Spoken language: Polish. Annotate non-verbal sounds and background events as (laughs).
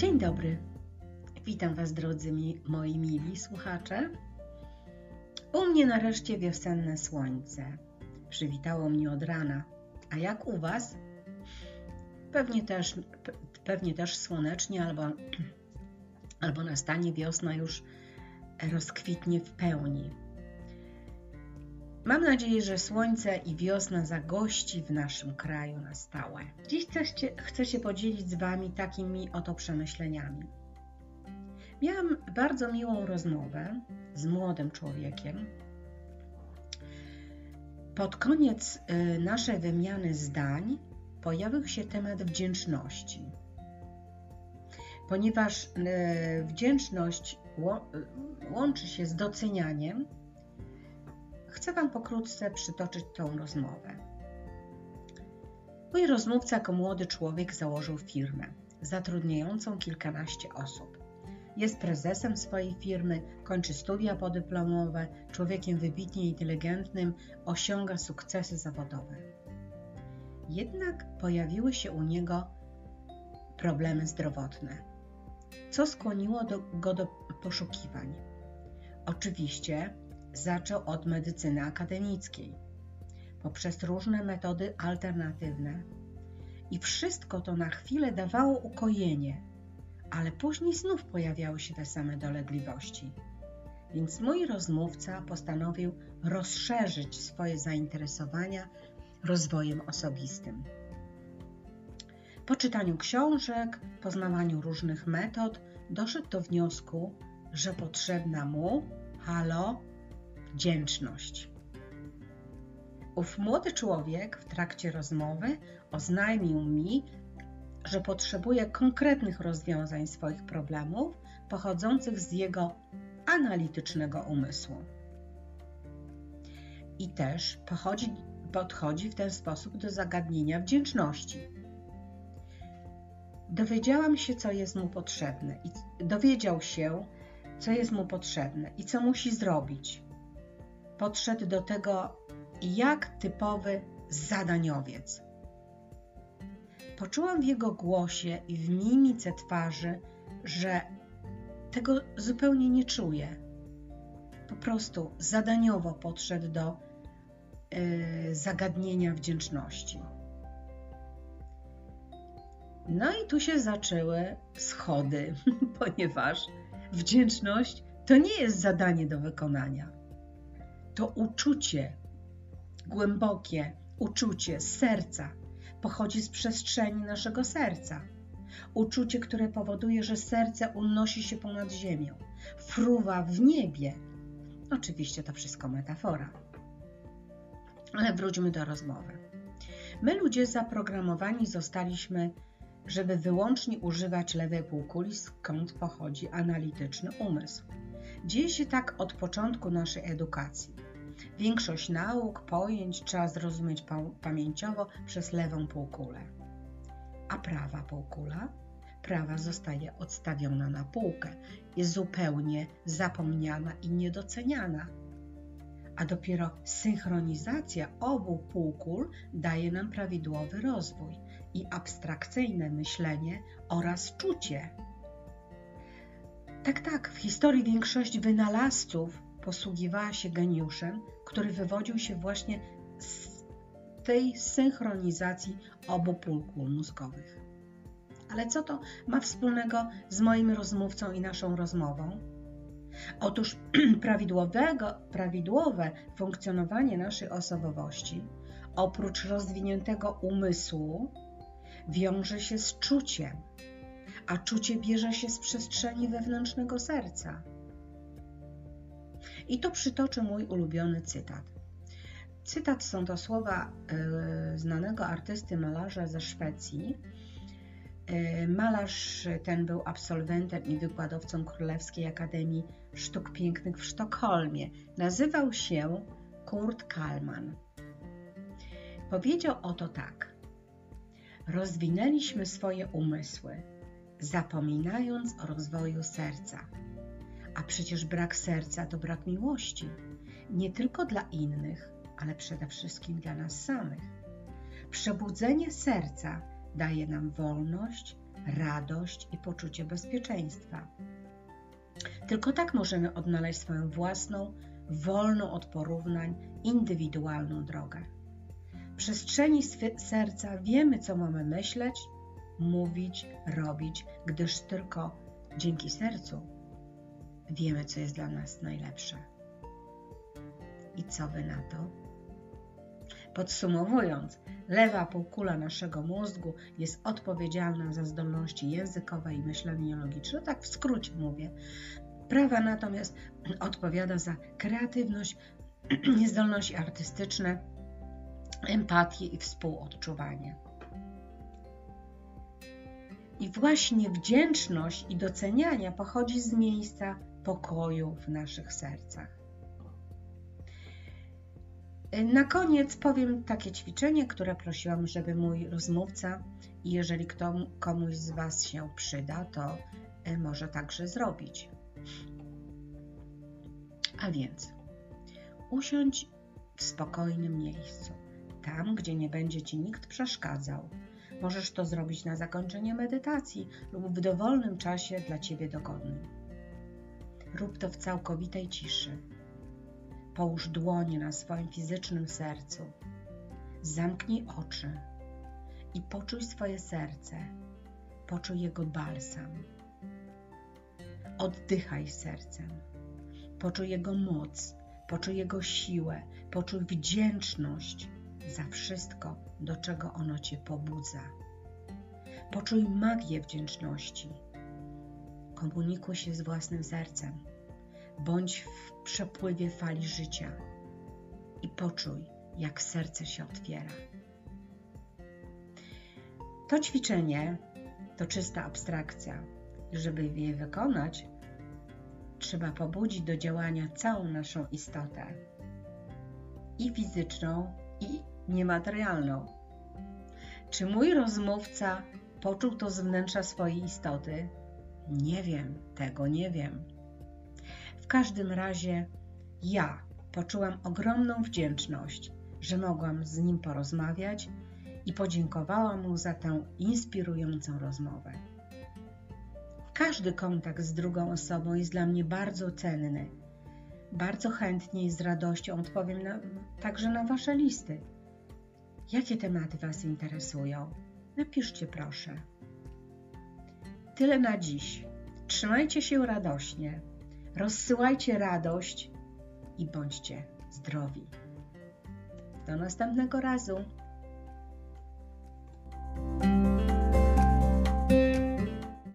Dzień dobry. Witam Was, drodzy mi, moi mili słuchacze. U mnie nareszcie wiosenne słońce. Przywitało mnie od rana. A jak u Was? Pewnie też, pewnie też słonecznie albo, (clears throat) albo nastanie wiosna już rozkwitnie w pełni. Mam nadzieję, że słońce i wiosna zagości w naszym kraju na stałe. Dziś chcę, chcę się podzielić z Wami takimi oto przemyśleniami. Miałam bardzo miłą rozmowę z młodym człowiekiem. Pod koniec y, naszej wymiany zdań pojawił się temat wdzięczności. Ponieważ y, wdzięczność y, łączy się z docenianiem, chcę Wam pokrótce przytoczyć tą rozmowę. Mój rozmówca jako młody człowiek założył firmę zatrudniającą kilkanaście osób. Jest prezesem swojej firmy, kończy studia podyplomowe, człowiekiem wybitnie inteligentnym, osiąga sukcesy zawodowe. Jednak pojawiły się u niego problemy zdrowotne, co skłoniło do, go do poszukiwań. Oczywiście zaczął od medycyny akademickiej, poprzez różne metody alternatywne. I wszystko to na chwilę dawało ukojenie, ale później znów pojawiały się te same dolegliwości. Więc mój rozmówca postanowił rozszerzyć swoje zainteresowania rozwojem osobistym. Po czytaniu książek, poznawaniu różnych metod, doszedł do wniosku, że potrzebna mu, halo, wdzięczność. Ów młody człowiek w trakcie rozmowy oznajmił mi, że potrzebuje konkretnych rozwiązań swoich problemów pochodzących z jego analitycznego umysłu. I też pochodzi, podchodzi w ten sposób do zagadnienia wdzięczności. Dowiedziałam się, co jest mu potrzebne, i dowiedział się, co jest mu potrzebne i co musi zrobić, podszedł do tego jak typowy zadaniowiec. Poczułam w jego głosie i w mimice twarzy, że tego zupełnie nie czuje. Po prostu zadaniowo podszedł do yy, zagadnienia wdzięczności. No i tu się zaczęły schody, (laughs) ponieważ wdzięczność to nie jest zadanie do wykonania to uczucie, głębokie uczucie z serca, pochodzi z przestrzeni naszego serca. Uczucie, które powoduje, że serce unosi się ponad ziemią, fruwa w niebie. Oczywiście to wszystko metafora. Ale wróćmy do rozmowy. My, ludzie zaprogramowani, zostaliśmy, żeby wyłącznie używać lewej półkuli, skąd pochodzi analityczny umysł. Dzieje się tak od początku naszej edukacji. Większość nauk, pojęć trzeba zrozumieć pamięciowo przez lewą półkulę. A prawa półkula? Prawa zostaje odstawiona na półkę, jest zupełnie zapomniana i niedoceniana. A dopiero synchronizacja obu półkul daje nam prawidłowy rozwój i abstrakcyjne myślenie oraz czucie. Tak, tak, w historii większość wynalazców posługiwała się geniuszem, który wywodził się właśnie z tej synchronizacji obu pólkul mózgowych. Ale co to ma wspólnego z moim rozmówcą i naszą rozmową? Otóż (clears throat) prawidłowego, prawidłowe funkcjonowanie naszej osobowości, oprócz rozwiniętego umysłu, wiąże się z czuciem, a czucie bierze się z przestrzeni wewnętrznego serca. I tu przytoczę mój ulubiony cytat. Cytat są to słowa e, znanego artysty malarza ze Szwecji. E, malarz ten był absolwentem i wykładowcą Królewskiej Akademii Sztuk Pięknych w Sztokholmie. Nazywał się Kurt Kallman. Powiedział oto tak. Rozwinęliśmy swoje umysły, zapominając o rozwoju serca a przecież brak serca to brak miłości, nie tylko dla innych, ale przede wszystkim dla nas samych. Przebudzenie serca daje nam wolność, radość i poczucie bezpieczeństwa. Tylko tak możemy odnaleźć swoją własną, wolną od porównań, indywidualną drogę. W przestrzeni serca wiemy, co mamy myśleć, mówić, robić, gdyż tylko dzięki sercu wiemy, co jest dla nas najlepsze. I co wy na to? Podsumowując, lewa półkula naszego mózgu jest odpowiedzialna za zdolności językowe i myślenie logiczne, tak w skrócie mówię. Prawa natomiast odpowiada za kreatywność, (clears throat) zdolności artystyczne, empatię i współodczuwanie. I właśnie wdzięczność i doceniania pochodzi z miejsca pokoju w naszych sercach. Na koniec powiem takie ćwiczenie, które prosiłam, żeby mój rozmówca i jeżeli komuś z Was się przyda, to e, może także zrobić. A więc usiądź w spokojnym miejscu, tam gdzie nie będzie Ci nikt przeszkadzał. Możesz to zrobić na zakończenie medytacji lub w dowolnym czasie dla Ciebie dogodnym. Rób to w całkowitej ciszy Połóż dłonie na swoim fizycznym sercu. Zamknij oczy i poczuj swoje serce. Poczuj jego balsam. Oddychaj sercem. Poczuj jego moc, poczuj jego siłę, poczuj wdzięczność za wszystko, do czego ono cię pobudza. Poczuj magię wdzięczności. Komunikuj się z własnym sercem. Bądź w przepływie fali życia i poczuj, jak serce się otwiera. To ćwiczenie to czysta abstrakcja. Żeby je wykonać, trzeba pobudzić do działania całą naszą istotę i fizyczną, i niematerialną. Czy mój rozmówca poczuł to z wnętrza swojej istoty? Nie wiem, tego nie wiem każdym razie ja poczułam ogromną wdzięczność, że mogłam z nim porozmawiać i podziękowałam mu za tę inspirującą rozmowę. Każdy kontakt z drugą osobą jest dla mnie bardzo cenny. Bardzo chętnie i z radością odpowiem na, także na Wasze listy. Jakie tematy Was interesują? Napiszcie proszę. Tyle na dziś. Trzymajcie się radośnie. Rozsyłajcie radość i bądźcie zdrowi. Do następnego razu.